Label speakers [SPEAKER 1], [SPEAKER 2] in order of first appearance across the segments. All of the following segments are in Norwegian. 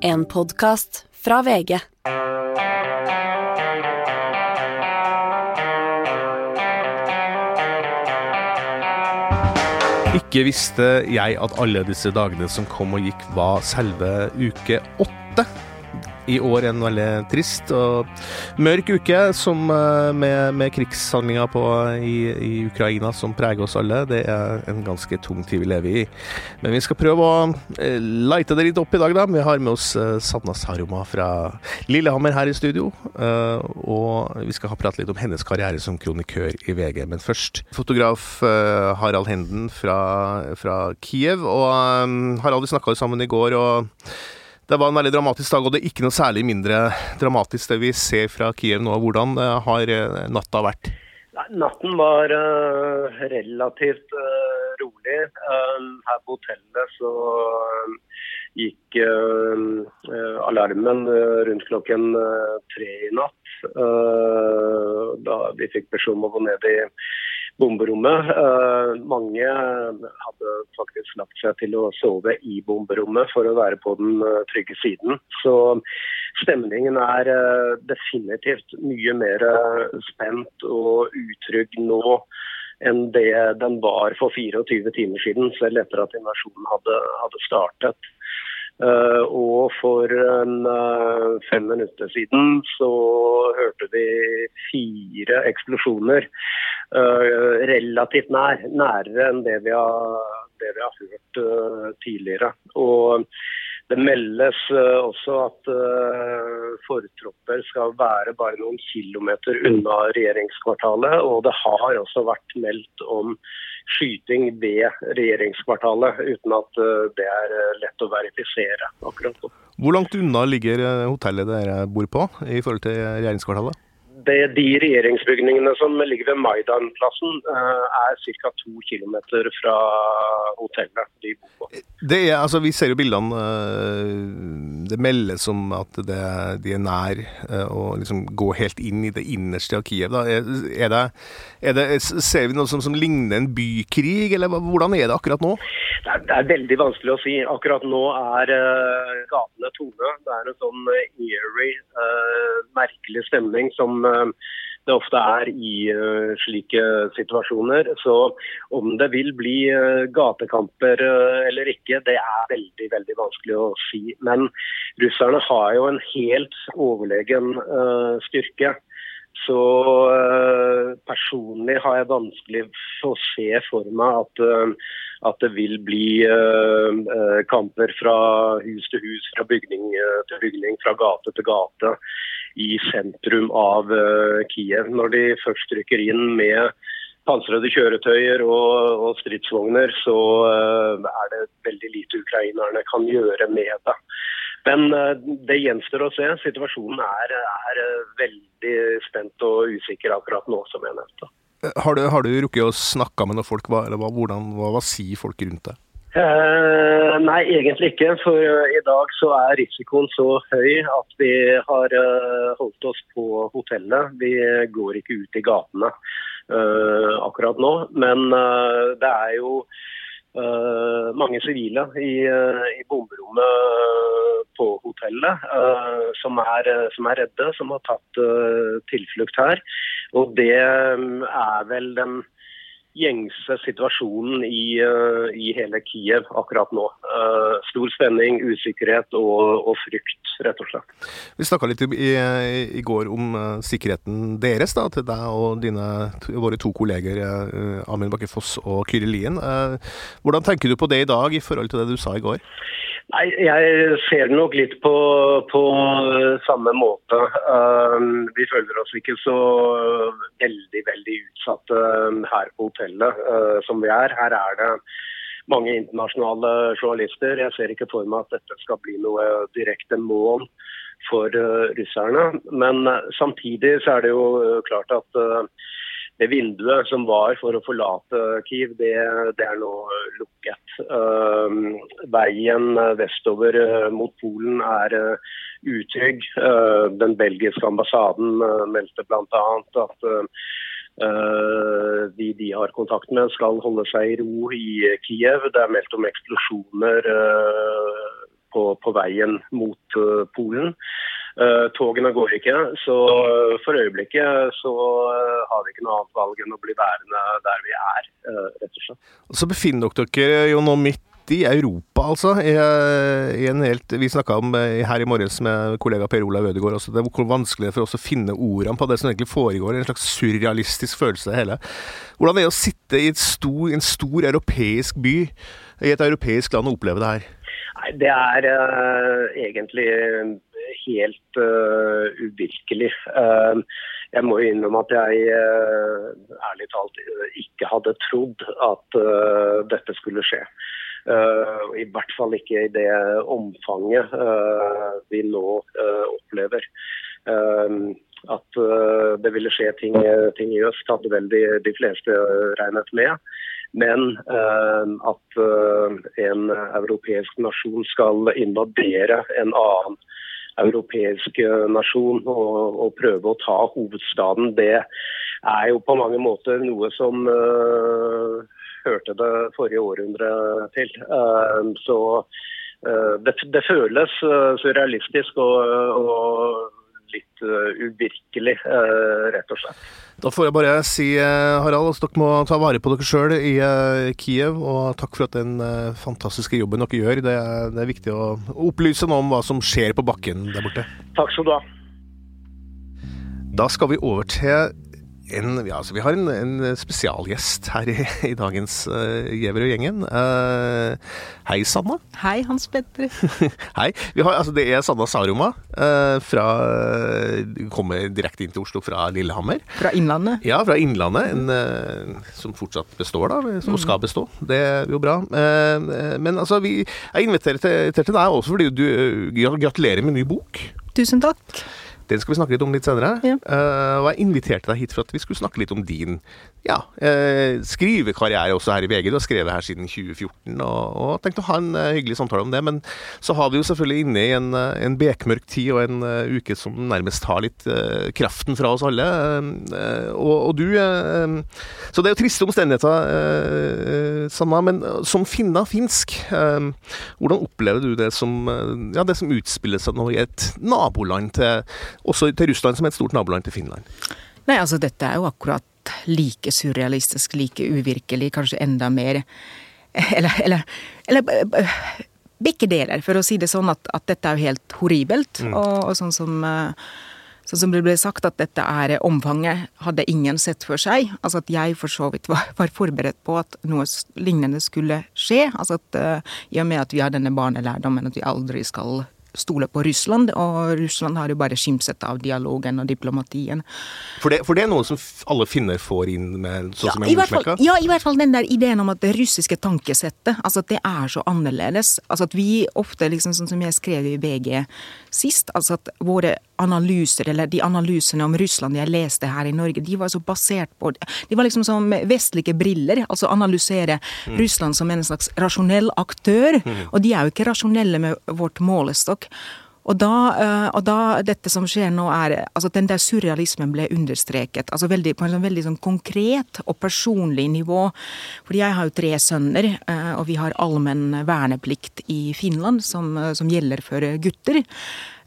[SPEAKER 1] En podkast fra VG.
[SPEAKER 2] Ikke visste jeg at alle disse dagene som kom og gikk, var selve uke åtte. I år en veldig trist og mørk uke eh, med, med krigshandlinger på, i, i, Ukraina som preger oss alle. Det er en ganske tung tid vi lever i. Men vi skal prøve å eh, lighte det litt opp i dag, da. Vi har med oss eh, Sanna Saroma fra Lillehammer her i studio. Og vi skal prate litt om hennes karriere som kronikør i VG. Men først fotograf Harald Henden fra, fra Kiev. Og Harald, vi snakka sammen i går. og det var en veldig dramatisk dag, og det er ikke noe særlig mindre dramatisk det vi ser fra Kiev nå. Hvordan eh, har eh, natta vært?
[SPEAKER 3] Natten var uh, relativt rolig. Her på hotellet så gikk alarmen rundt klokken tre i natt. da vi fikk beskjed om å gå ned i bomberommet. Uh, mange hadde faktisk lagt seg til å sove i bomberommet for å være på den uh, trygge siden. Så stemningen er uh, definitivt mye mer spent og utrygg nå enn det den var for 24 timer siden, selv etter at invasjonen hadde, hadde startet. Uh, og for uh, fem minutter siden så hørte vi fire eksplosjoner uh, relativt nær. Nærere enn det vi har, det vi har hørt tidligere. Og det meldes også at fortropper skal være bare noen kilometer unna regjeringskvartalet. Og det har også vært meldt om skyting ved regjeringskvartalet, uten at eh, det er eh, lett å verifisere akkurat.
[SPEAKER 2] Hvor langt unna ligger eh, hotellet dere bor på i forhold til regjeringskvartalet?
[SPEAKER 3] Det, de regjeringsbygningene som ligger ved Maidan-plassen, er ca. to km fra hotellet de bor på.
[SPEAKER 2] Det er, altså, vi ser jo bildene det meldes om at det, de er nær eh, å liksom gå helt inn i det innerste av Kiev. Er, er det, er det, ser vi noe som, som, ligner en bykrig, eller hvordan er det akkurat nå?
[SPEAKER 3] Det er, det er veldig vanskelig å si. Akkurat nå er gatene tomme. Det er en sånn eerie, merkelig stemning som det ofte er i uh, slike situasjoner. Så om det vil bli uh, gatekamper eller ikke, det er veldig veldig vanskelig å si. Men russerne har jo en helt overlegen styrke. Så personlig har jeg vanskelig for å se for meg at, at det vil bli kamper fra hus til hus, fra bygning til bygning, fra gate til gate i sentrum av uh, Kiev. Når de først rykker inn med pansrede kjøretøyer og, og stridsvogner, så uh, er det veldig lite ukrainerne kan gjøre med det. Men uh, det gjenstår å se. Situasjonen er, er veldig spent og usikker akkurat nå, som jeg nevnte.
[SPEAKER 2] Har du, har du rukket å snakke med noen folk? Hva, eller hva, hvordan, hva, hva sier folk rundt det?
[SPEAKER 3] Uh, nei, egentlig ikke. For uh, i dag så er risikoen så høy at vi har uh, holdt oss på hotellet. Vi går ikke ut i gatene akkurat nå. Men det er jo mange sivile i, i bomberommet på hotellet som er, som, er, redde, som har tatt tilflukt her. Og det er vel den gjengse situasjonen i, uh, i, hele Kiev akkurat nå. Uh, stor spenning, usikkerhet og, og, frykt, rett og slett.
[SPEAKER 2] Vi snakka litt i, i, går om uh, sikkerheten deres, da, til deg og dine, våre to kolleger Amin Bakke Foss og Kyrre Lien. hvordan tenker du på det i dag i forhold til det du sa i går?
[SPEAKER 3] Nei, Jeg ser det nok litt på, på samme måte. Uh, vi føler oss ikke så veldig veldig utsatte um, her på hotellet uh, som vi er. Her er det mange internasjonale journalister. Jeg ser ikke for meg at dette skal bli noe direkte mål for uh, russerne. Men uh, samtidig så er det jo klart at det vinduet som var for å forlate Kiev, det, det er nå lukket. Uh, veien vestover uh, mot Polen er uh, utrygg. den belgiske ambassaden meldte bl.a. at de de har kontakt med, skal holde seg i ro i Kiev. Det er meldt om eksplosjoner på, på veien mot Polen. Togene går ikke, så for øyeblikket så har vi ikke noe annet valg enn å bli værende der vi er, rett og slett.
[SPEAKER 2] Så befinner dere jo nå midt i Europa, altså. I, i helt, vi snakka om her i morges med kollega Per Olav Ødegaard også, det er hvor vanskelig det er for oss å finne ordene på det som egentlig foregår. En slags surrealistisk følelse, det hele. Hvordan er det å sitte i stor, en stor europeisk by, i et europeisk land, og oppleve det her?
[SPEAKER 3] Nei, Det er uh, egentlig helt uh, uvirkelig. Uh, jeg må innrømme at jeg ærlig talt ikke hadde trodd at dette skulle skje. I hvert fall ikke i det omfanget vi nå opplever. at det ville skje ting, ting, i øst, hadde vel de, de fleste regnet med. Men at en europeisk nasjon skal invadere en annen europeisk nasjon og, og, prøve å ta hovedstaden, det er jo på mange måter noe som hørte det forrige århundre til. Eh, så eh, det, det føles eh, surrealistisk og, og litt uvirkelig, rett og slett.
[SPEAKER 2] Da får jeg bare si, Harald, at dere må ta vare på dere sjøl i Kiev. Og takk for at den fantastiske jobben dere gjør. Det er, det er viktig å opplyse noe om hva som skjer på bakken der borte.
[SPEAKER 3] Takk skal du ha.
[SPEAKER 2] Da skal vi over til en, ja, altså vi har en, en spesialgjest her i, i dagens uh, Gjever og gjengen. Uh, hei, Sanna.
[SPEAKER 4] Hei, Hans Petter.
[SPEAKER 2] hei. Har, altså, det er Sanna Saroma. Uh, fra, kommer direkte inn til Oslo fra Lillehammer.
[SPEAKER 4] Fra Innlandet?
[SPEAKER 2] Ja, fra Innlandet. En, uh, som fortsatt består, da. Som mm. skal bestå. Det er jo bra. men altså, vi, jeg inviterer til, til deg også fordi du gratulerer med ny bok.
[SPEAKER 4] Tusen takk.
[SPEAKER 2] Den skal vi snakke litt om litt senere. Ja. Uh, og jeg inviterte deg hit for at vi skulle snakke litt om din ja, uh, skrivekarriere også her i VG. Du har skrevet her siden 2014 og, og tenkte å ha en uh, hyggelig samtale om det. Men så har vi jo selvfølgelig inne i en, en bekmørk tid og en uke som nærmest tar litt kraften fra oss alle. Og, og, du Så det er jo triste omstendigheter, Sanna, men som finna finsk, hvordan opplever du det som, ja, det som utspiller seg nå i et naboland til også til Russland, som er et stort naboland til Finland?
[SPEAKER 4] Nei, altså dette er jo akkurat like surrealistisk, like uvirkelig, kanskje enda mer Eller, eller, eller begge deler, for å si det sånn at, at dette er jo helt horribelt. Mm. Og, og, sånn som Sånn som det ble sagt, at dette er omfanget, hadde ingen sett for seg. Altså at jeg for så vidt var, var forberedt på at noe lignende skulle skje. Altså at uh, i og med at vi har denne barnelærdommen at vi aldri skal stole på Russland, og Russland har jo bare skimset av dialogen og diplomatien.
[SPEAKER 2] For det, for det er noe som alle finner får inn med sånn ja, som
[SPEAKER 4] en morsmelka? Ja, i hvert fall den der ideen om at det russiske tankesettet, altså at det er så annerledes. Altså at vi ofte, liksom sånn som jeg skrev i BG sist, altså at våre analyser, eller de analysene om Russland jeg leste her i Norge, de var så basert på De var liksom som vestlige briller, altså analysere mm. Russland som en slags rasjonell aktør. Mm. Og de er jo ikke rasjonelle med vårt målestokk. Og da, eh, og da, dette som skjer nå, er altså den der surrealismen ble understreket. altså veldig, På en sånn veldig sånn konkret og personlig nivå. Fordi jeg har jo tre sønner, eh, og vi har allmenn verneplikt i Finland som, som gjelder for gutter.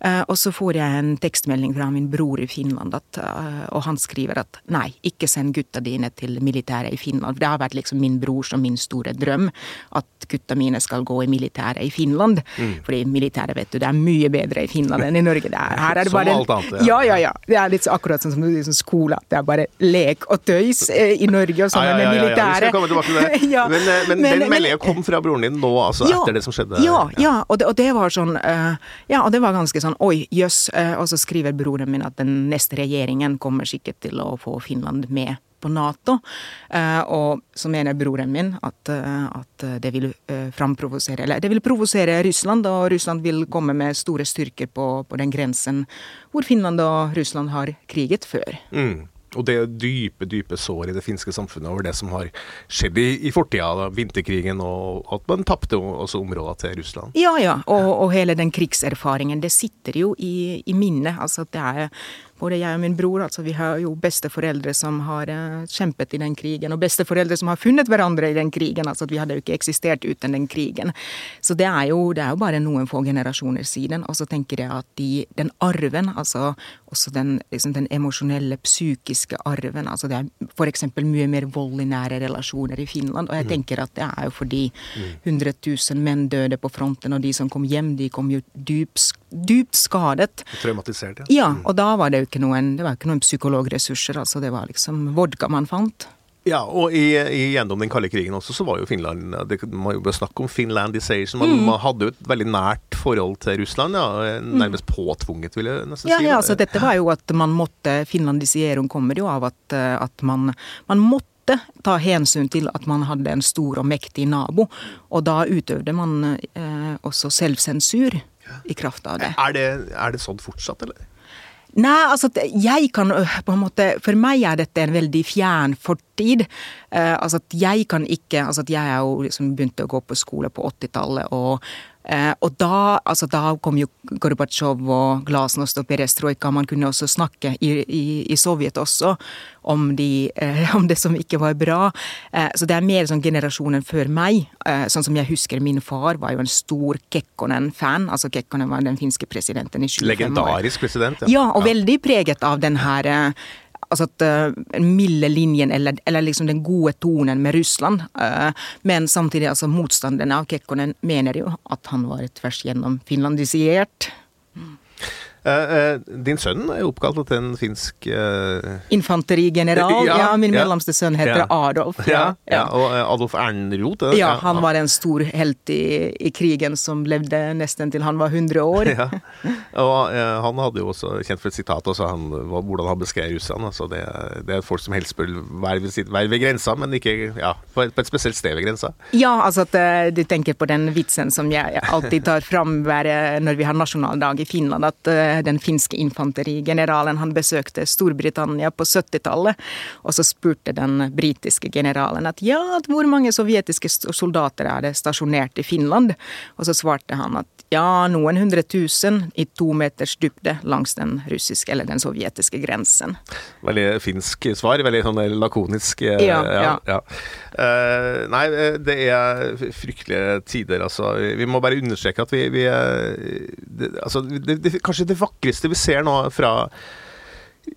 [SPEAKER 4] Eh, og så får jeg en tekstmelding fra min bror i Finland, at, eh, og han skriver at nei, ikke send gutta dine til militæret i Finland. For det har vært liksom min brors og min store drøm at gutta mine skal gå i militæret i Finland. Mm. Fordi militæret, vet du, det er mye bedre i Finland enn i Norge. Er, her er det bare
[SPEAKER 2] Som alt annet,
[SPEAKER 4] ja. ja. Ja, Det er litt akkurat sånn som liksom skole, at det er bare lek og tøys eh, i Norge og sånn ja, ja, med militæret.
[SPEAKER 2] Vi skal komme tilbake til det. men, men, men, den meldinga kom fra broren din nå, altså etter det som skjedde?
[SPEAKER 4] Ja, ja og, det, og det var sånn Ja, og det var ganske sånn sånn oi, jøss. Eh, og så skriver broren min at den neste regjeringen kommer sikkert til å få Finland med på Nato. Eh, og så mener broren min at, eh, at det vil framprovosere Eller det vil provosere Russland, og Russland vil komme med store styrker på, på den grensen hvor Finland og Russland har kriget før.
[SPEAKER 2] Mm. Og det er dype, dype sår i det finske samfunnet over det som har skjedd i, i fortida, vinterkrigen, og at man tapte områder til Russland.
[SPEAKER 4] Ja, ja, og, og, hele den krigserfaringen. Det sitter jo i, i minnet. Altså det er både jeg og min bror, altså vi har jo besteforeldre som har uh, kjempet i den krigen, og besteforeldre som har funnet hverandre i den krigen. altså at Vi hadde jo ikke eksistert uten den krigen. Så det er jo, det er jo bare noen få generasjoner siden. Og så tenker jeg at de, den arven, altså også den, liksom den emosjonelle, psykiske arven altså Det er f.eks. mye mer vold i nære relasjoner i Finland. Og jeg mm. tenker at det er jo fordi 100 mm. 000 menn døde på fronten, og de som kom hjem, de kom jo dypt, dypt skadet.
[SPEAKER 2] Traumatisert, ja.
[SPEAKER 4] Ja, og da var det jo ikke noen, det var ikke noen psykologressurser. altså Det var liksom vodka man fant.
[SPEAKER 2] Ja, og i, i, gjennom den kalde krigen også, så var jo Finland det, Man jo snakk om finlandisation. Man, mm. man, hadde jo et veldig nært forhold til Russland. ja, Nærmest påtvunget, vil jeg nesten
[SPEAKER 4] ja,
[SPEAKER 2] si.
[SPEAKER 4] Ja, altså dette var jo at man måtte Finlandisering kommer jo av at, at man, man måtte ta hensyn til at man hadde en stor og mektig nabo. Og da utøvde man eh, også selvsensur i kraft av det.
[SPEAKER 2] Er det, er det sånn fortsatt, eller?
[SPEAKER 4] Nei, altså jeg kan øh, på en måte For meg er dette en veldig fjern fortid. Uh, altså at jeg kan ikke Altså at jeg er jo liksom begynte å gå på skole på 80-tallet, og Eh, og da, altså da, kom jo Gorbatsjov og glasnost og perestrojka. Man kunne også snakke i, i, i Sovjet også om, de, eh, om, det som ikke var bra. Eh, så det er mer sånn generasjonen før meg. Eh, sånn som jeg husker min far var jo en stor Kekkonen-fan. Altså Kekkonen var den finske presidenten i 25
[SPEAKER 2] år. Legendarisk president,
[SPEAKER 4] ja. Ja, og ja. veldig preget av den her eh, altså at uh, milde linjen, eller, eller, liksom den gode tonen med Russland. Uh, men samtidig, altså motstanderne av Kekkonen mener jo at han var tvers gjennom finlandisert.
[SPEAKER 2] Uh, din sønn er oppkalt etter en finsk uh...
[SPEAKER 4] Infanterigeneral. Ja, ja, min mellomste sønn heter ja. Adolf.
[SPEAKER 2] Ja, Og Adolf Ernroth?
[SPEAKER 4] Ja, han var en stor helt i, i, krigen som levde nesten til han var 100 år.
[SPEAKER 2] Og uh, han hadde jo også kjent for et sitat også, han, hvordan han beskrev russerne. Altså det, det, er folk som helst bør være ved, være ved grensa, men ikke på et, på, et, spesielt sted ved grensa.
[SPEAKER 4] Ja, altså at du tenker på den vitsen som jeg alltid tar fram når vi har nasjonaldag i Finland. at den finske infanterigeneralen. Han besøkte Storbritannia på 70-tallet, og så spurte den britiske generalen at ja, hvor mange sovjetiske soldater er det stasjonert i Finland? Og så svarte han at ja, noen hundre tusen i to meters dybde langs den russiske eller den sovjetiske grensen.
[SPEAKER 2] Veldig finsk svar. Veldig sånn lakonisk.
[SPEAKER 4] Eh, ja. ja, ja.
[SPEAKER 2] Uh, nei, eh, det er fryktelige tider, altså. Vi må bare understreke at vi, vi det, Altså, det, det, kanskje det vakreste vi ser nå fra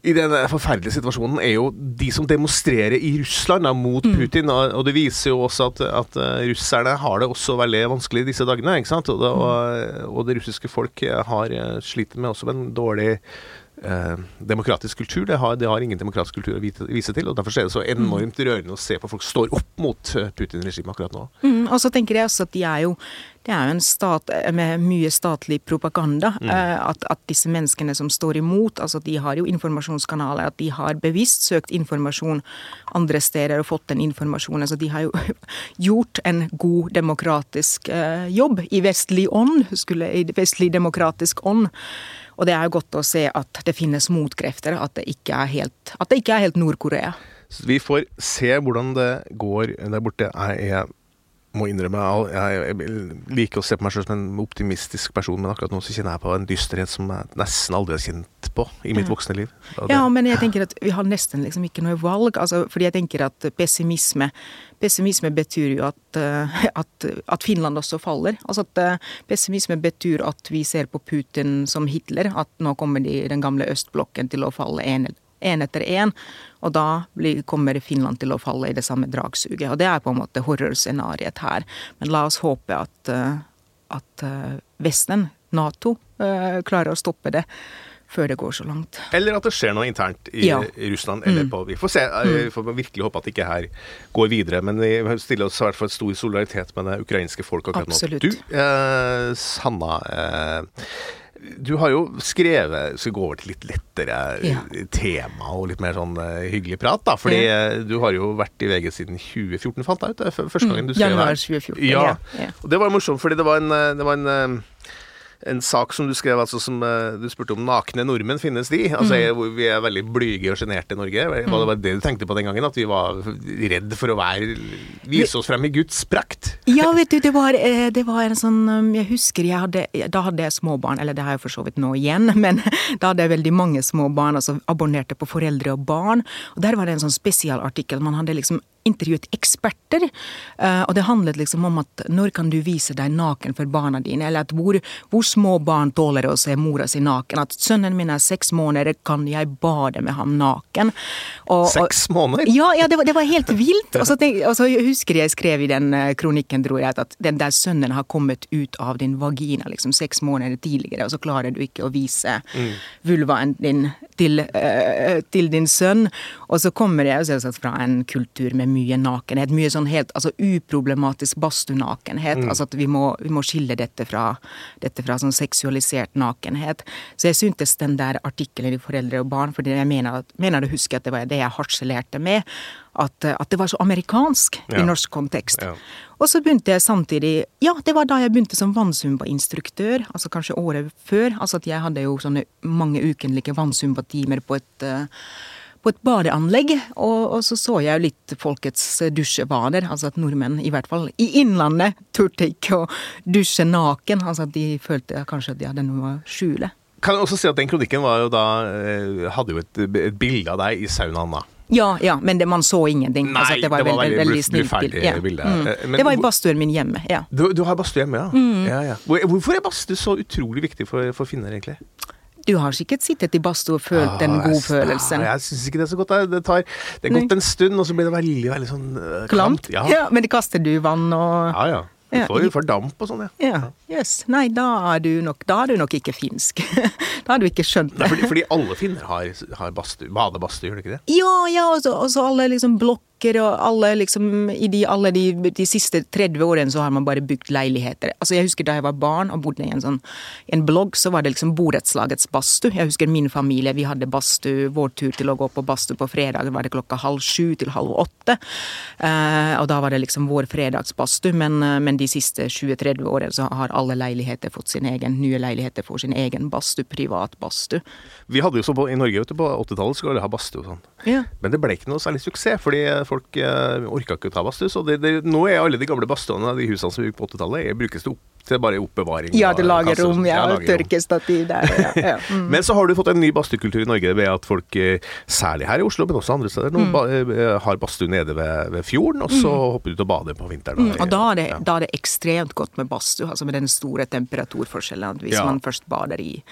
[SPEAKER 2] i den forferdelige situasjonen er jo de som demonstrerer i Russland da, mot mm. Putin. Og, det viser jo også at, at, eh, russerne har det også veldig vanskelig disse dagene. ikke sant? Og det, og, og det russiske folk har eh, sliter med også med en dårlig eh, demokratisk kultur. Det har, det har, ingen demokratisk kultur å vise til. og Derfor er det så enormt rørende å se på folk står opp mot eh, Putin-regimet akkurat nå.
[SPEAKER 4] Mm, og så tenker jeg også at de er jo det er jo en stat eh, med mye statlig propaganda. Mm. Eh, at, at, disse menneskene som står imot, altså de har jo informasjonskanaler. At de har bevisst søkt informasjon andre steder og fått den informasjonen. Så de har jo gjort en god demokratisk jobb i vestlig ånd, skulle, i vestlig demokratisk ånd. Og det er jo godt å se at det finnes motkrefter, at det ikke er helt, helt Nord-Korea.
[SPEAKER 2] Vi får se hvordan det går der borte. Jeg er må innrømme jeg, jeg, liker å se på meg selv som en optimistisk person, men akkurat nå så kjenner jeg på en dysterhet som jeg nesten aldri har kjent på i mitt voksne liv.
[SPEAKER 4] Ja, men jeg tenker at vi har nesten liksom ikke noe valg. Altså, fordi jeg tenker at pessimisme Pessimisme betyr jo at, eh, at, at Finland også faller. Altså at eh, Pessimisme betyr at vi ser på Putin som Hitler. At nå kommer de, den gamle østblokken til å falle en, en etter én. Og da blir, kommer Finland til å falle i det samme dragsuget. Og det er på en måte horrorscenarioet her. Men la oss håpe at, eh, at Vesten, Nato, klarer å stoppe det før det går så langt.
[SPEAKER 2] Eller at det skjer noe internt i ja. Russland. eller mm. på, Vi får se. Vi mm. får virkelig håpe at det ikke her går videre. Men vi stiller oss i hvert fall stor solidaritet med det ukrainske folk akkurat nå. Du, eh, Sanna. Eh, du har jo skrevet Skal vi gå over til litt lettere ja. tema og litt mer sånn uh, hyggelig prat, da. Fordi ja. Eh, du har jo vært i VG siden 2014, fant jeg ut. Første gangen du skrev
[SPEAKER 4] Januar 2014.
[SPEAKER 2] Ja. ja. Og det var morsomt, fordi det var en, det var en en sak som du skrev, altså som eh, du spurte om nakne nordmenn, finnes de? Altså,
[SPEAKER 4] Mm.
[SPEAKER 2] jeg, Vi er veldig blyge og sjenerte i Norge. Var det var det du tenkte på den gangen? At vi var redd for å være vise oss frem i Guds prakt?
[SPEAKER 4] Ja, vet du, det var, eh, det var en sånn um, Jeg husker jeg hadde Da hadde jeg små barn, eller det har jeg for så vidt nå igjen, men da hadde jeg veldig mange små barn, altså abonnerte på Foreldre og barn. Og der var det en sånn spesialartikkel. Man hadde liksom intervjuet eksperter. eh, og det handlet liksom om at når kan du vise deg naken for barna dine? Eller at hvor, hvor små barn tåler å se mora si naken? At sønnen min er seks måneder, kan jeg bade med ham naken? Og,
[SPEAKER 2] Seks måneder?
[SPEAKER 4] ja, ja det, var, det var helt vilt. Og så, tenk, og så husker jeg skrev i den eh, kronikken, tror jeg, at den der sønnen har kommet ut av din vagina liksom seks måneder tidligere, og så klarer du ikke å vise vulvaen din til, eh, til din sønn. Og så kommer jeg selvsagt fra en kultur med mye nakenhet. Mye sånn helt altså uproblematisk badstuenakenhet. Altså at vi må, vi må skille dette fra, dette fra sånn seksualisert nakenhet. Så jeg syntes den der artikkelen i Foreldre og barn, fordi jeg mener, at, mener å huske at det var det jeg harselerte med, at, at det var så amerikansk
[SPEAKER 2] Ja.
[SPEAKER 4] i norsk kontekst.
[SPEAKER 2] Ja.
[SPEAKER 4] Og så begynte jeg samtidig Ja, det var da jeg begynte som vannsumbainstruktør, Altså kanskje året før. Altså at jeg hadde jo sånne mange ukenlige vannsumbatimer på et eh, på et badeanlegg, og, og så så jeg jo litt folkets dusjevaner. Altså at nordmenn, i hvert fall i Innlandet, turte ikke å dusje naken. Altså at de følte kanskje at de hadde noe å skjule.
[SPEAKER 2] Kan jeg også si at Den kronikken var jo da, eh, hadde jo et, et bilde av deg i saunaen da.
[SPEAKER 4] Ja, ja, men det, man så ingenting.
[SPEAKER 2] Nei,
[SPEAKER 4] altså, det var,
[SPEAKER 2] det var
[SPEAKER 4] veldig,
[SPEAKER 2] veldig
[SPEAKER 4] veldig snilt
[SPEAKER 2] Ja.
[SPEAKER 4] Mm.
[SPEAKER 2] Eh, men
[SPEAKER 4] det var i badstuen min hjemme. ja.
[SPEAKER 2] Du, du har badstue hjemme, ja?
[SPEAKER 4] Mm.
[SPEAKER 2] ja, ja. Hvorfor er badstue så utrolig viktig for, for finner, egentlig?
[SPEAKER 4] Du har sikkert sittet i badstue og følt den
[SPEAKER 2] Ah, jeg-
[SPEAKER 4] godfølelsen.
[SPEAKER 2] ah, Jeg syns ikke det er så godt. Det, tar, det er gått en stund, og så blir det veldig veldig sånn uh,
[SPEAKER 4] Klamt?
[SPEAKER 2] Ja.
[SPEAKER 4] Ja, men det kaster du vann og
[SPEAKER 2] ja, ja. Du får, får damp og sånn, ja.
[SPEAKER 4] Ja, Yes. Nei, da er du nok, da er du nok ikke finsk. da har du ikke skjønt
[SPEAKER 2] Nei,
[SPEAKER 4] det.
[SPEAKER 2] fordi, fordi alle finner har, har badstue, gjør de ikke det?
[SPEAKER 4] Ja, ja, og så- alle liksom blokker og alle liksom I de, alle de, de siste 30 årene så har man bare bygd leiligheter. Altså Jeg husker da jeg var barn og bodde i en sånn i en blogg, så var det liksom borettslagets badstue. Jeg husker min familie, vi hadde badstue. Vår tur til å gå på badstue på fredag var det klokka halv sju til halv åtte. Eh, og da var det liksom vår fredagsbadstue, men, eh, men de siste 20-30 årene så har alle leiligheter fått sin egen, nye leiligheter får sin egen badstue, privat badstue.
[SPEAKER 2] Vi hadde jo så på, I Norge vet du, på 80-tallet skulle alle ha badstue og sånn.
[SPEAKER 4] Ja.
[SPEAKER 2] Men det ble ikke noe særlig suksess, fordi folk eh, orka ikke å ta badstue. Så det, det, nå er alle de gamle badstuene, de husene som vi bygde på 80-tallet, er- brukes til, opp, til bare oppbevaring.
[SPEAKER 4] Ja, det
[SPEAKER 2] kasser og
[SPEAKER 4] lagerrom, ja.
[SPEAKER 2] lagerrom.
[SPEAKER 4] Tørkestativ der. Ja, ja. Mm.
[SPEAKER 2] Men så har du fått en ny badstuekultur i Norge ved at folk, eh, særlig her i Oslo, men også andre steder,
[SPEAKER 4] Mm.
[SPEAKER 2] ba, eh, har badstue nede ved, ved fjorden, og så hopper du ut og bader på vinteren.
[SPEAKER 4] Mm, og da er, det,
[SPEAKER 2] Ja.
[SPEAKER 4] da er det ekstremt godt med badstue, altså med den store temperaturforskjellen. at Hvis
[SPEAKER 2] Ja.
[SPEAKER 4] man først bader i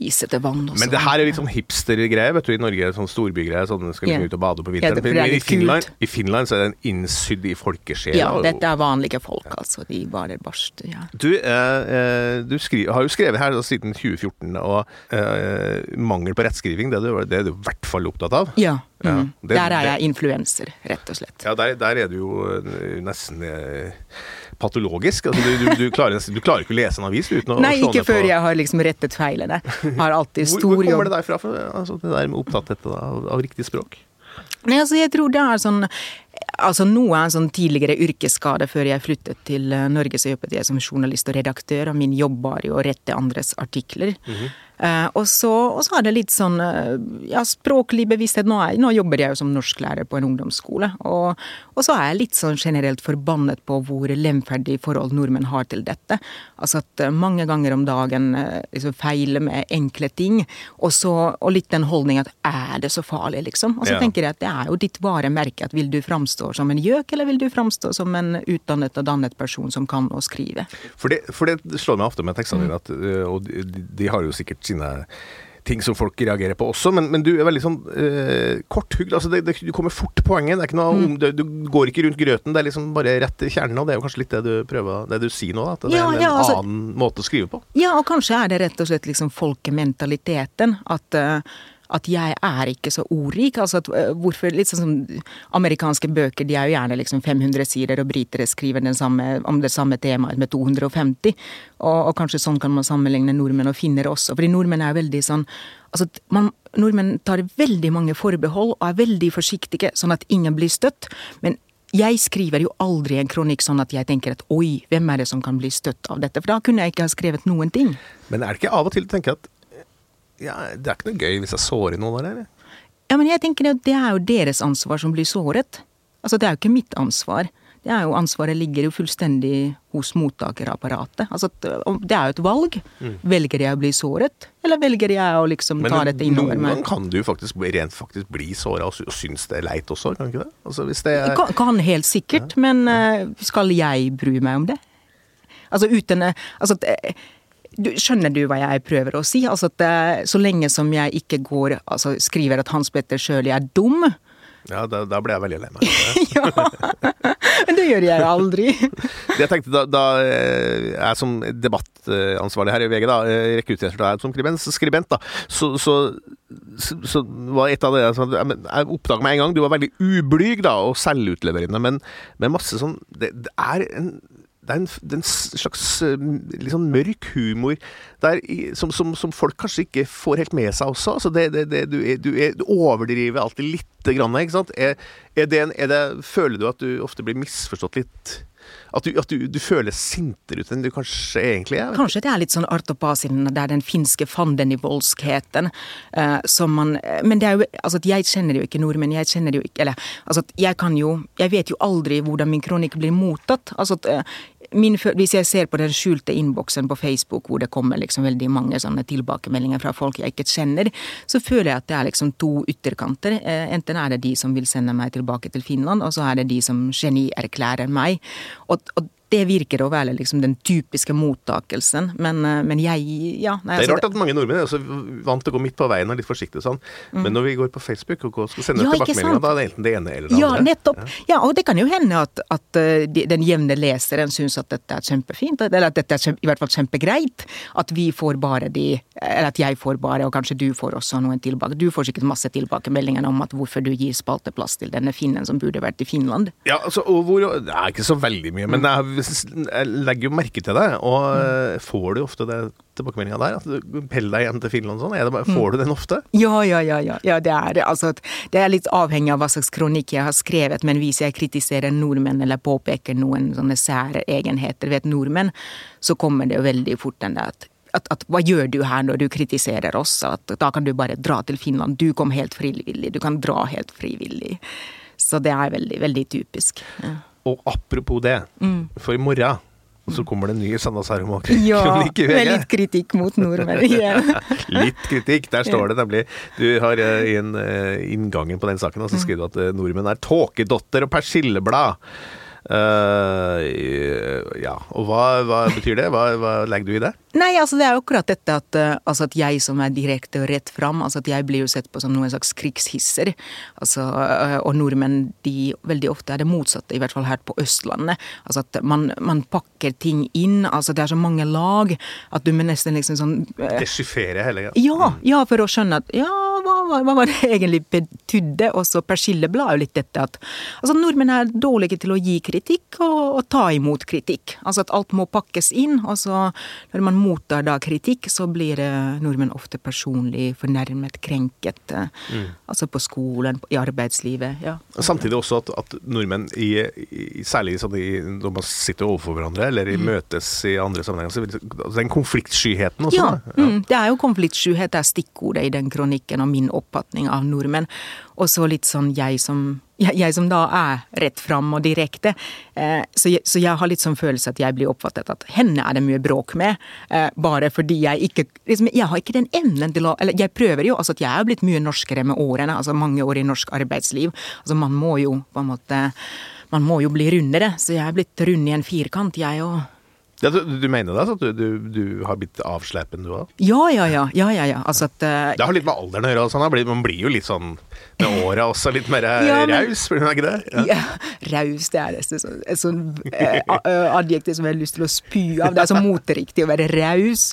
[SPEAKER 4] isete vann Også.
[SPEAKER 2] Men det her er litt sånn hipstergreie, vet du, i Norge. Sånn storbygreie. Sånn skal liksom
[SPEAKER 4] yeah.
[SPEAKER 2] ut og bade på
[SPEAKER 4] Ja,
[SPEAKER 2] vinteren.
[SPEAKER 4] det- det er
[SPEAKER 2] Men i Finland. I Finland så er den innsydd i folkesjela.
[SPEAKER 4] Ja, dette er vanlige folk, altså. De bader barst. ja.
[SPEAKER 2] Du, eh, eh, du skriver, har jo skrevet her da, siden 2014, og eh, mangel på rettskriving, det er, du, det er du i hvert fall opptatt av.
[SPEAKER 4] Ja.
[SPEAKER 2] Ja,
[SPEAKER 4] Mm.
[SPEAKER 2] det-
[SPEAKER 4] Der er jeg influenser, rett og slett.
[SPEAKER 2] Ja, der, der er du jo eh, nesten eh, patologisk. Altså, du, du, du, klarer, du klarer ikke å lese en avis uten å
[SPEAKER 4] Nei,
[SPEAKER 2] slå
[SPEAKER 4] ikke
[SPEAKER 2] ned på
[SPEAKER 4] før jeg har liksom rettet feilene. Har alltid
[SPEAKER 2] hvor,
[SPEAKER 4] jobb.
[SPEAKER 2] hvor kommer
[SPEAKER 4] jobb.
[SPEAKER 2] det derfra, for, altså, det der med opptatthet av, av riktig språk?
[SPEAKER 4] Nei, altså jeg tror det er sånn Altså Noe er en sånn tidligere yrkesskade før jeg flyttet til eh, Norge. Så jobbet jeg som journalist og redaktør, og min jobb var jo å rette andres artikler. Eh, og, så, og så er det litt sånn eh, ja, språklig bevissthet. Nå, er, nå jobber jeg jo som norsklærer på en ungdomsskole. Og, og så er jeg litt sånn generelt forbannet på hvor lemferdig forhold nordmenn har til dette. Altså at eh, mange ganger om dagen eh, liksom feiler med enkle ting. Og, så, og litt den holdning at er det så farlig, liksom? Og så
[SPEAKER 2] Ja.
[SPEAKER 4] tenker jeg at det er jo ditt varemerke at vil du framstå som en gjøk, eller vil du framstå som en utdannet og dannet person som kan å skrive?
[SPEAKER 2] For det, for det slår meg ofte med tekstene
[SPEAKER 4] Mm.
[SPEAKER 2] dine, øh, og de, de har jo sikkert sine ting som folk reagerer på også, men, men du er veldig sånn eh, korthugd. Altså det, det, du kommer fort til poenget.
[SPEAKER 4] Mm.
[SPEAKER 2] om, det, du går ikke rundt grøten, det er liksom bare rett til kjernen. Og det er jo kanskje litt det du prøver Det du sier nå, da, at det
[SPEAKER 4] Ja,
[SPEAKER 2] er en,
[SPEAKER 4] ja, altså-
[SPEAKER 2] annen måte å skrive på.
[SPEAKER 4] Ja, og kanskje er det rett og slett liksom folkementaliteten. At, eh, at jeg er ikke så ordrik. Altså at, eh, hvorfor, litt sånn som Amerikanske bøker de er jo gjerne liksom 500 sider, og britere skriver samme, om det samme temaet med 250. Og, og kanskje sånn kan man sammenligne nordmenn og finner også. Fordi nordmenn er veldig sånn altså man, Nordmenn tar veldig mange forbehold og er veldig forsiktige, sånn at ingen blir støtt. Men jeg skriver jo aldri en kronikk sånn at jeg tenker at oi, hvem er det som kan bli støtt av dette? For da kunne jeg ikke ha skrevet noen ting.
[SPEAKER 2] Men er det ikke av og til du tenker at ja, det er ikke noe gøy hvis jeg sårer noen der, eller?
[SPEAKER 4] Ja, men jeg tenker at det er jo deres ansvar som blir såret. Altså, det er jo ikke mitt ansvar. Det er jo Ansvaret ligger jo fullstendig hos mottakerapparatet. Altså, det er jo et valg. Mm. Velger jeg å bli såret, eller velger jeg å liksom ta dette innover meg?
[SPEAKER 2] Men noen kan du faktisk rent faktisk bli såra og synes det er leit også, kan ikke det? Altså, det er...
[SPEAKER 4] kan, kan, helt sikkert, ja. men uh, skal jeg bry meg om det? Altså uten uh, altså, du, skjønner du hva jeg prøver å si? Altså at uh, Så lenge som jeg ikke går, altså skriver at Hans Petter Sjøli er dum,
[SPEAKER 2] ja, da, da ble jeg veldig lei meg.
[SPEAKER 4] ja, men det gjør jeg aldri.
[SPEAKER 2] jeg tenkte da, da eh, jeg som debattansvarlig her i VG da, eh, rekrutterte deg som skribent, skribent da, så, så, så, var et av det jeg, jeg oppdaga med en gang Du var veldig ublyg da, og selvutleverende, men med masse sånn det, det er en det er en, en slags sånn mørk humor der, som, som, som, folk kanskje ikke får helt med seg også. Altså det, det, det, du, du, du, overdriver alltid lite grann, ikke sant? Er, er en, føler du at du ofte blir misforstått litt? At du, at du, du føler sintere ut enn du kanskje egentlig er?
[SPEAKER 4] Kanskje det er litt sånn artopasien, det er den finske fandenivoldskheten uh, som man Men det er jo Altså, jeg kjenner jo ikke nordmenn, jeg kjenner jo ikke Eller altså, jeg kan jo Jeg vet jo aldri hvordan min kronikk blir mottatt. Altså, min, hvis jeg ser på den skjulte innboksen på Facebook hvor det kommer liksom veldig mange sånne tilbakemeldinger fra folk jeg ikke kjenner, så føler jeg at det er liksom to ytterkanter. Eh, enten er det de som vil sende meg tilbake til Finland, og så er det de som genierklærer meg. Og, og det virker å være liksom den typiske mottakelsen, men, eh, men jeg ja.
[SPEAKER 2] Nei, det er altså, rart at mange nordmenn er så vant til å gå midt på veien og litt forsiktig sånn, mm. men når vi går på Facebook og skal sende ja, tilbakemeldinger, da er det enten det ene eller det
[SPEAKER 4] ja,
[SPEAKER 2] andre.
[SPEAKER 4] Nettopp. Ja. ja, og det kan jo hende at, at uh, den jevne leseren syns at dette er kjempefint, eller at dette er kjempe, i hvert fall kjempegreit. At vi får bare de Eller at jeg får bare, og kanskje du får også noen tilbake. Du får sikkert masse tilbakemeldinger om at hvorfor du gir spalteplass til denne finnen som burde vært i Finland.
[SPEAKER 2] Ja, altså, og hvor, Det er ikke så veldig mye, men det er jeg legger jo merke til det, og mm. får du ofte det tilbakemeldinga der? At du peller deg igjen til Finland og sånn? Får mm. du den ofte?
[SPEAKER 4] Ja, ja, ja. ja. ja det, er, altså, det er litt avhengig av hva slags kronikk jeg har skrevet, men hvis jeg kritiserer nordmenn eller påpeker noen sånne sære egenheter ved nordmenn, så kommer det jo veldig fort den der at at, at, hva gjør du her når du kritiserer oss? At da kan du bare dra til Finland. Du kom helt frivillig. Du kan dra helt frivillig. Så det er veldig, veldig typisk. Ja.
[SPEAKER 2] Og apropos det, mm. for i morgen så kommer det en ny Sandnes-kronikk
[SPEAKER 4] ja, med litt kritikk mot nordmenn igjen.
[SPEAKER 2] litt kritikk, der står det nemlig. Du har i inn, uh, inngangen på den saken, og så mm. skriver du at uh, nordmenn er tåkedotter og persilleblad. Uh, ja, og hva, hva, betyr det? Hva, hva, legger du i det?
[SPEAKER 4] Nei, altså det er jo akkurat dette at, eh, altså at jeg som er direkte og rett fram, altså at jeg blir jo sett på som noen slags krigshisser. Altså, eh, og nordmenn, de veldig ofte er det motsatte, i hvert fall her på Østlandet. Altså at man, man pakker ting inn, altså det er så mange lag at du må nesten liksom sånn
[SPEAKER 2] uh, Deschiffere hele
[SPEAKER 4] greia? Ja, ja, for å skjønne at ja, hva, hva, hva var det egentlig betydde? Og så persilleblad er jo litt dette at altså nordmenn er dårlige til å gi kritikk og, og, ta imot kritikk. Altså at alt må pakkes inn. og så når man mottar da kritikk, så blir nordmenn ofte personlig fornærmet, krenket. Mm. Altså på skolen, i arbeidslivet. ja.
[SPEAKER 2] Samtidig også at, at nordmenn, i, i, særlig sånn i, når man sitter overfor hverandre, eller mm. møtes i andre sammenhenger, altså den konfliktskyheten også.
[SPEAKER 4] Ja, ja. Mm, det er jo konfliktskyhet det er stikkordet i den kronikken og min oppfatning av nordmenn. Og så litt sånn jeg som jeg, som da er rett fram og direkte, eh, så, jeg, så, jeg, har litt sånn følelse at jeg blir oppfattet at henne er det mye bråk med, eh, bare fordi jeg ikke liksom, Jeg har ikke den evnen til å Eller jeg prøver jo, altså at jeg er blitt mye norskere med årene, altså mange år i norsk arbeidsliv. Altså man må jo på en måte Man må jo bli rundere, så jeg er blitt rund i en firkant, jeg òg.
[SPEAKER 2] Ja, du, du, mener det? Altså, at du, du, du har blitt avslepen, du òg?
[SPEAKER 4] Ja, ja, ja. ja, ja, ja. Altså at, uh,
[SPEAKER 2] det har litt med alderen å gjøre. Sånn. Man blir jo litt sånn med åra også litt mer ja, raus, blir man ikke det?
[SPEAKER 4] Ja, ja raus, det er nesten sånn, et sånt uh, adjektiv som jeg har lyst til å spy av. Det er så moteriktig å være raus.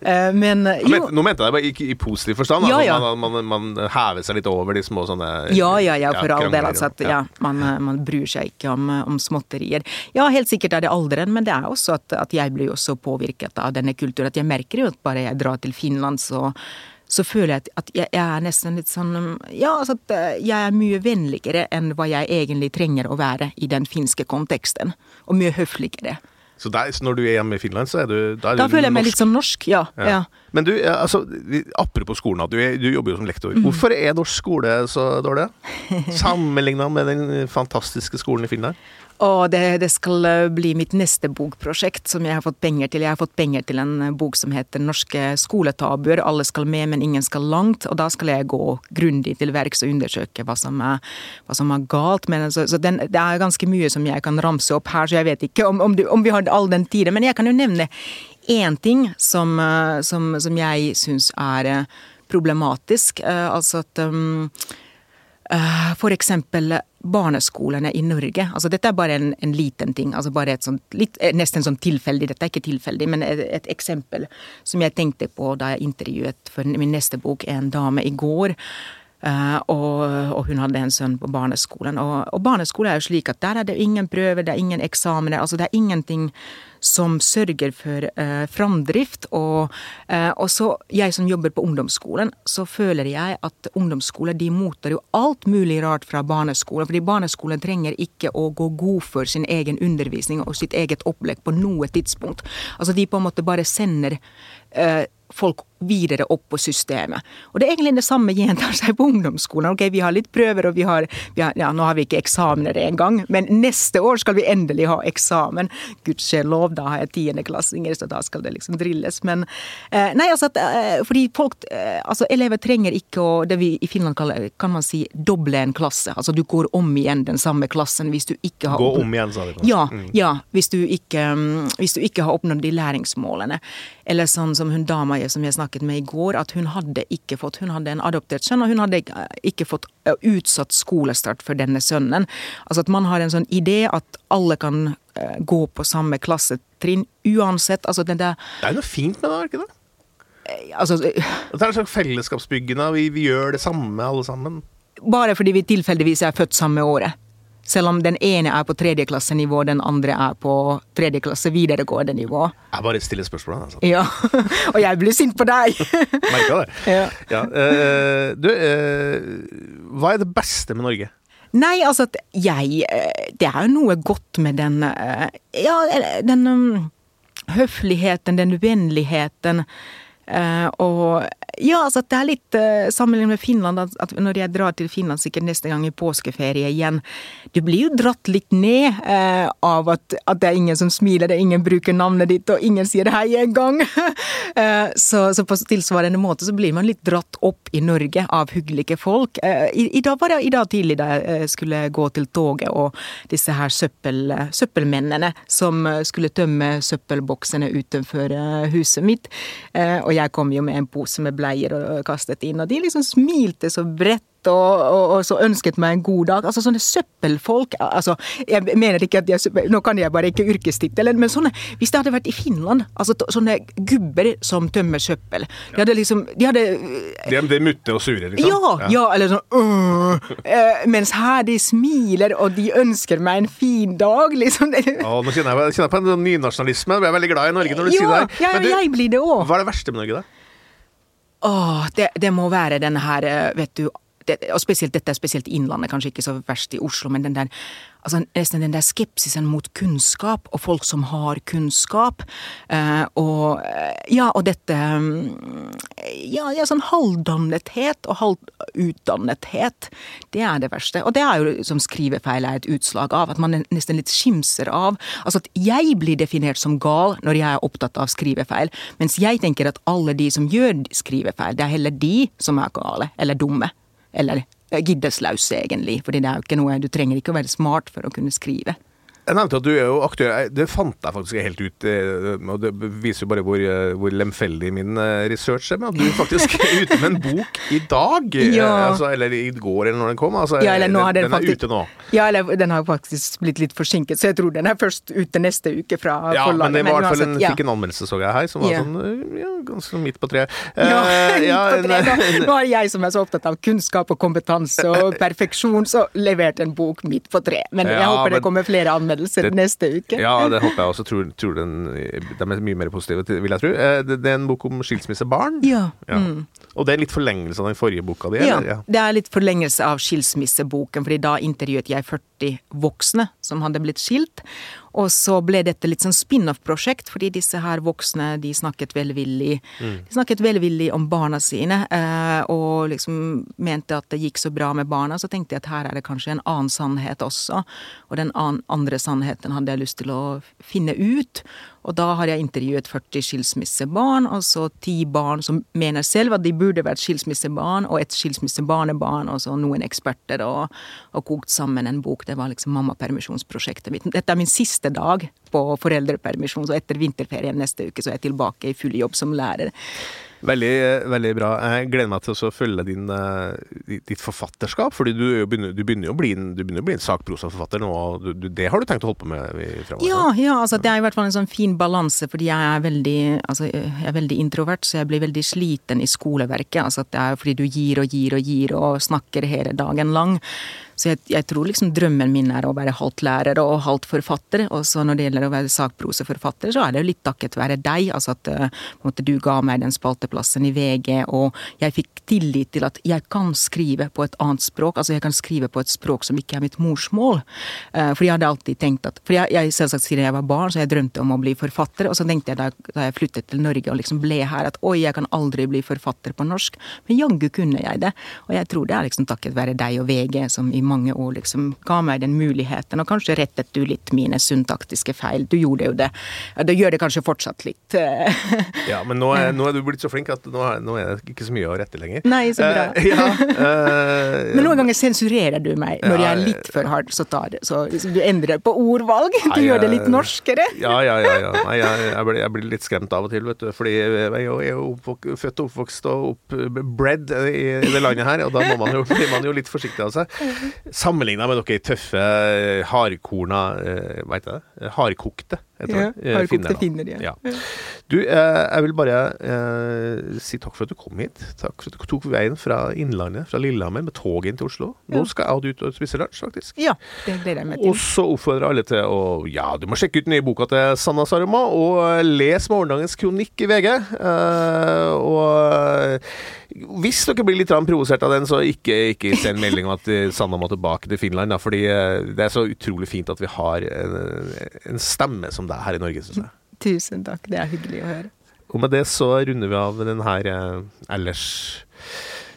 [SPEAKER 4] Uh, men
[SPEAKER 2] jo men, Nå mente jeg det bare i, i positiv forstand. Ja, ja. Man, man, man, hever seg litt over de små sånne
[SPEAKER 4] Ja, ja, ja, for all del. Altså at ja, man, man, bryr seg ikke om, om, småtterier. Ja, helt sikkert er det alderen, men det er også at, at jeg blir også påvirket av denne kulturen. At jeg merker jo at bare jeg drar til Finland, så så føler jeg at jeg, jeg er nesten litt sånn Ja, altså at eh, jeg er mye vennligere enn hva jeg egentlig trenger å være i den finske konteksten. Og mye høfligere.
[SPEAKER 2] Så, der, så når du er hjemme i Finland, så er du Da, er
[SPEAKER 4] Da
[SPEAKER 2] du
[SPEAKER 4] føler jeg meg
[SPEAKER 2] norsk.
[SPEAKER 4] litt sånn norsk, ja. ja.
[SPEAKER 2] Men du, altså, apropos skolen, du, du jobber jo som lektor.
[SPEAKER 4] Mm.
[SPEAKER 2] Hvorfor er norsk skole så dårlig? Sammenligna med den fantastiske skolen i Finland?
[SPEAKER 4] Og det, det skal eh, bli mitt neste bokprosjekt som jeg har fått penger til. Jeg har fått penger til en eh, bok som heter 'Norske skoletabuer'. Alle skal med, men ingen skal langt. Og da skal jeg gå grundig til verks og undersøke hva som er, hva som er galt. Men, så så den, det er ganske mye som jeg kan ramse opp her, så jeg vet ikke om, om, du, om vi har all den tiden. Men jeg kan jo nevne én ting som, eh, som, som jeg syns er eh, problematisk. Eh, Altså at um, eksempel barneskolene i Norge. Altså dette er bare en, en liten ting. altså bare et sånt, litt, Nesten sånn tilfeldig, dette er ikke tilfeldig, men et, et eksempel som jeg tenkte på da jeg intervjuet for min neste bok en dame i går. Uh, og, og hun hadde en sønn på barneskolen. Og, og barneskole er jo slik at der er det ingen prøver, det er ingen eksamener. altså Det er ingenting som sørger for eh, framdrift. Og, eh, også jeg som jobber på ungdomsskolen, så føler jeg at ungdomsskoler de mottar jo alt mulig rart fra barneskolen. Fordi barneskolen trenger ikke å gå god for sin egen undervisning og sitt eget opplegg på noe tidspunkt. Altså de på en måte bare sender eh, folk videre opp på systemet. Og det er egentlig det samme gjentar seg på ungdomsskolen. Ok, vi har litt prøver, og vi har, vi har Ja, nå har vi ikke eksamener engang, men neste år skal vi endelig ha eksamen. Gudskjelov, da har jeg tiendeklassinger, så da skal det liksom drilles. Men eh, Nei, altså at eh, Fordi folk eh, Altså, elever trenger ikke å Det vi i Finland kaller, kan man si, doble en klasse. Altså du går om igjen den samme klassen hvis du ikke har
[SPEAKER 2] Gå om igjen, sa de.
[SPEAKER 4] ja, ja hvis, du ikke, mm, hvis du ikke har oppnådd de læringsmålene. Eller sånn som hun dama som jeg snakket med i går, at hun hadde ikke fått Hun hadde en adoptert sønn, og hun hadde ikke- fått utsatt skolestart for denne sønnen. Altså at man har en sånn idé at alle kan gå på samme klassetrinn uansett. Altså den der
[SPEAKER 2] Det er jo noe fint med det, er det ikke det?
[SPEAKER 4] Altså
[SPEAKER 2] Det er slags fellesskapsbyggende, vi, vi gjør det samme alle sammen.
[SPEAKER 4] bare fordi vi tilfeldigvis er født samme året. Selv om den ene er på tredjeklassenivå, den andre er på tredjeklasse videregående nivå.
[SPEAKER 2] Jeg bare stiller spørsmål. Altså.
[SPEAKER 4] Ja, og jeg blir sint på deg!
[SPEAKER 2] Merka det.
[SPEAKER 4] Ja.
[SPEAKER 2] Ja, Uh, du, uh, hva er det beste med Norge?
[SPEAKER 4] Nei, altså at jeg eh, Det er jo noe godt med den Ja, den um, høfligheten, den vennligheten. Eh, og ja, altså det er litt uh, sammenlignet med Finland, at, når jeg drar til Finland sikkert neste gang i påskeferie igjen, du blir jo dratt litt ned eh, av at, at det er ingen som smiler, det er ingen bruker navnet ditt, og ingen sier hei engang. uh, så, så på tilsvarende måte så blir man litt dratt opp i Norge av hyggelige folk. Eh, i, i, dag var det i dag tidlig da jeg eh, skulle gå til toget, og disse her søppel, søppelmennene som eh, skulle tømme søppelboksene utenfor eh, huset mitt. Eh, og jeg kom jo med en pose med bleier og kastet inn, og de liksom smilte så bredt. Og, og, og så ønsket meg en god dag. Altså Sånne søppelfolk altså Jeg mener ikke at de er søppel... Nå kan jeg bare ikke yrkestittelen, men sånne Hvis det hadde vært i Finland, altså sånne gubber som tømmer søppel De hadde liksom De hadde
[SPEAKER 2] De, det er mutte og sure, liksom?
[SPEAKER 4] ja, ja, eller sånn øh, Mens her de smiler, og de ønsker meg en fin dag, liksom.
[SPEAKER 2] Å, nå kjenner jeg, kjenner jeg på en nynasjonalisme. Jeg er veldig glad i Norge når du sier
[SPEAKER 4] Ja,
[SPEAKER 2] det her.
[SPEAKER 4] ja,
[SPEAKER 2] Men du,
[SPEAKER 4] jeg blir det òg.
[SPEAKER 2] hva er det verste med Norge, da?
[SPEAKER 4] Åh, det, det må være den her, eh, vet du det, og spesielt, Dette er spesielt Innlandet, kanskje ikke så verst i Oslo, men den der, altså nesten den der skepsisen mot kunnskap, og folk som har kunnskap. Eh, og eh, ja, og dette mm, ja, ja, sånn halvdannethet og halvutdannethet. Det er det verste. Og det er jo som skrivefeil er et utslag av. At man nesten litt skimser av. Altså at jeg blir definert som gal når jeg er opptatt av skrivefeil, mens jeg tenker at alle de som gjør skrivefeil, det er heller de som er gale, eller dumme. Eller giddeslause, egentlig. Fordi det er jo ikke noe Du trenger ikke å være smart for å kunne skrive.
[SPEAKER 2] Jeg nevnte at du er jo aktør. Det fant jeg faktisk helt ut, eh, og det viser jo bare hvor, eh, hvor lemfeldig min eh, research er. Men at du faktisk er ute med en bok i dag.
[SPEAKER 4] Ja.
[SPEAKER 2] Altså, eller i går, eller når den kom. Altså,
[SPEAKER 4] Ja, eller nå har
[SPEAKER 2] den,
[SPEAKER 4] den
[SPEAKER 2] den er
[SPEAKER 4] faktisk-
[SPEAKER 2] ute nå.
[SPEAKER 4] Ja, eller den har faktisk blitt litt forsinket, så jeg tror den er først ute neste uke fra
[SPEAKER 2] Ja,
[SPEAKER 4] forlaget.
[SPEAKER 2] men det var i hvert fall en, fikk en anmeldelse, så jeg her, som var
[SPEAKER 4] Ja.
[SPEAKER 2] sånn ja, ganske midt på treet.
[SPEAKER 4] Ja,
[SPEAKER 2] ja,
[SPEAKER 4] midt på treet. Nå- Nå har jeg som er så opptatt av kunnskap og kompetanse og perfeksjon, så levert en bok midt på tre. Men jeg håper
[SPEAKER 2] men-
[SPEAKER 4] det kommer flere anmeldelser anmeldelser
[SPEAKER 2] Det-
[SPEAKER 4] neste uke.
[SPEAKER 2] Ja, det håper jeg også. Tror, tror den, de er mye mer positive, vil jeg tro. Eh, Det, det er en bok om skilsmissebarn.
[SPEAKER 4] Ja.
[SPEAKER 2] Ja.
[SPEAKER 4] Mm.
[SPEAKER 2] Og det er litt forlengelse av den forrige boka di?
[SPEAKER 4] Ja,
[SPEAKER 2] ja,
[SPEAKER 4] det er litt forlengelse av skilsmisseboken, fordi da intervjuet jeg 40 voksne som hadde blitt skilt. Og så ble dette litt sånn spin-off-prosjekt, fordi disse her voksne de snakket velvillig De snakket velvillig om barna sine, eh, og liksom mente at det gikk så bra med barna. Så tenkte jeg at her er det kanskje en annen sannhet også, og den an andre sannheten hadde jeg lyst til å finne ut. Og da har jeg intervjuet 40 skilsmissebarn, og så ti barn som mener selv at de burde vært skilsmissebarn, og et skilsmissebarnebarn, og så noen eksperter, og, og kokt sammen en bok. Det var liksom mammapermisjonsprosjektet mitt. Dette er min siste dag på foreldrepermisjon, så etter vinterferien neste uke så er jeg tilbake i full jobb som lærer.
[SPEAKER 2] Veldig, veldig bra. Jeg gleder meg til å følge din, eh, ditt forfatterskap. fordi du, er begynner, du begynner jo å bli en, en sakprosaforfatter nå. og Du, det har du tenkt å holde på med fremover?
[SPEAKER 4] Ja, ja, altså det er i hvert fall en sånn fin balanse, fordi jeg er veldig, altså, jeg er veldig introvert, så jeg blir veldig sliten i skoleverket. Altså det er fordi du gir og gir og gir og snakker hele dagen lang. Så jeg, jeg tror liksom drømmen min er å være halvt lærer og halvt forfatter. Og så når det gjelder å være sakproseforfatter, så er det jo litt takket være deg. Altså at eh, måte, du ga meg den spalteplassen i VG, og jeg fikk tillit til at jeg kan skrive på et annet språk. Altså jeg kan skrive på et språk som ikke er mitt morsmål. Uh, For jeg hadde alltid tenkt at For jeg, jeg selvsagt siden jeg var barn, så jeg drømte om å bli forfatter. Og så tenkte jeg da, da jeg flyttet til Norge og liksom ble her, at oi, jeg kan aldri bli forfatter på norsk. Men jaggu kunne jeg det. Og jeg tror det er liksom takket være deg og VG som i mange år liksom ga meg den muligheten. Og kanskje rettet du litt mine syntaktiske feil. Du gjorde jo det. Du gjør det kanskje fortsatt litt. eh.
[SPEAKER 2] Ja, men nå er, nå er du blitt så flink at nå er, nå er det ikke så mye å rette lenger.
[SPEAKER 4] Nei, så bra.
[SPEAKER 2] Uh, ja, uh,
[SPEAKER 4] Men noen ganger sensurerer du meg når
[SPEAKER 2] Ja,
[SPEAKER 4] jeg er litt for hard, så tar. Så liksom, du endrer på ordvalg. Du
[SPEAKER 2] Nei,
[SPEAKER 4] gjør det litt norskere.
[SPEAKER 2] Ja, ja, ja. ja. Nei, jeg, jeg, blir, jeg blir litt skremt av og til, vet du. Fordi jeg jeg er jo oppvok, født og oppvokst og oppbred i, i det landet her, og da må man jo, blir man jo litt forsiktig av seg. Sammenligna med dere tøffe, hardkorna eh, Hva heter det? Hardkokte,
[SPEAKER 4] Ja,
[SPEAKER 2] det. eh,
[SPEAKER 4] hardkokte
[SPEAKER 2] finner, da.
[SPEAKER 4] finner, ja.
[SPEAKER 2] Du, eh, jeg vil bare eh, si takk for at du kom hit. Takk for at du tok veien fra Innlandet, fra Lillehammer, med tog inn til Oslo. Nå
[SPEAKER 4] Ja.
[SPEAKER 2] skal jeg og du ut og spise lunsj, faktisk.
[SPEAKER 4] Ja, det gleder jeg meg
[SPEAKER 2] Og så oppfordrer alle til å Ja, du må sjekke ut den nye boka til Sanna Saruma, og eh, les morgendagens kronikk i VG. Eh, og eh, hvis dere blir litt provosert av den, så ikke, ikke send melding om at Sanna må tilbake til Finland. Da, fordi det er så utrolig fint at vi har en, en stemme som deg her i Norge, syns jeg.
[SPEAKER 4] Tusen takk, det er hyggelig å høre.
[SPEAKER 2] Og med det så runder vi av den her eh, ellers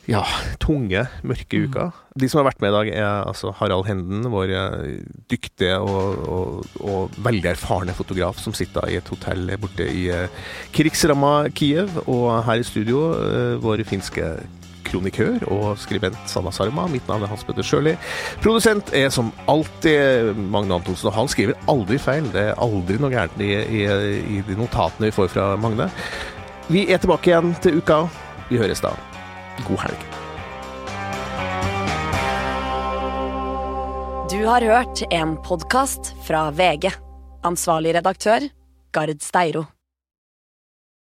[SPEAKER 2] ja, tunge, mørke uka. De som har vært med i dag, er altså Harald Henden, vår eh, dyktige og, og, og veldig erfarne fotograf som sitter i et hotell borte i eh, krigsramma Kiev. Og her i studio, vår finske kronikør og skribent Sanna Sarma. Mitt navn er Hans Petter Sjøli. Produsent er som alltid Magne Antonsen, og han skriver aldri feil. Det er aldri noe gærent i, i, i de notatene vi får fra Magne. Vi er tilbake igjen til uka. Vi høres da. God helg.
[SPEAKER 1] Du har hørt en podkast fra VG. Ansvarlig redaktør, Gard Steiro.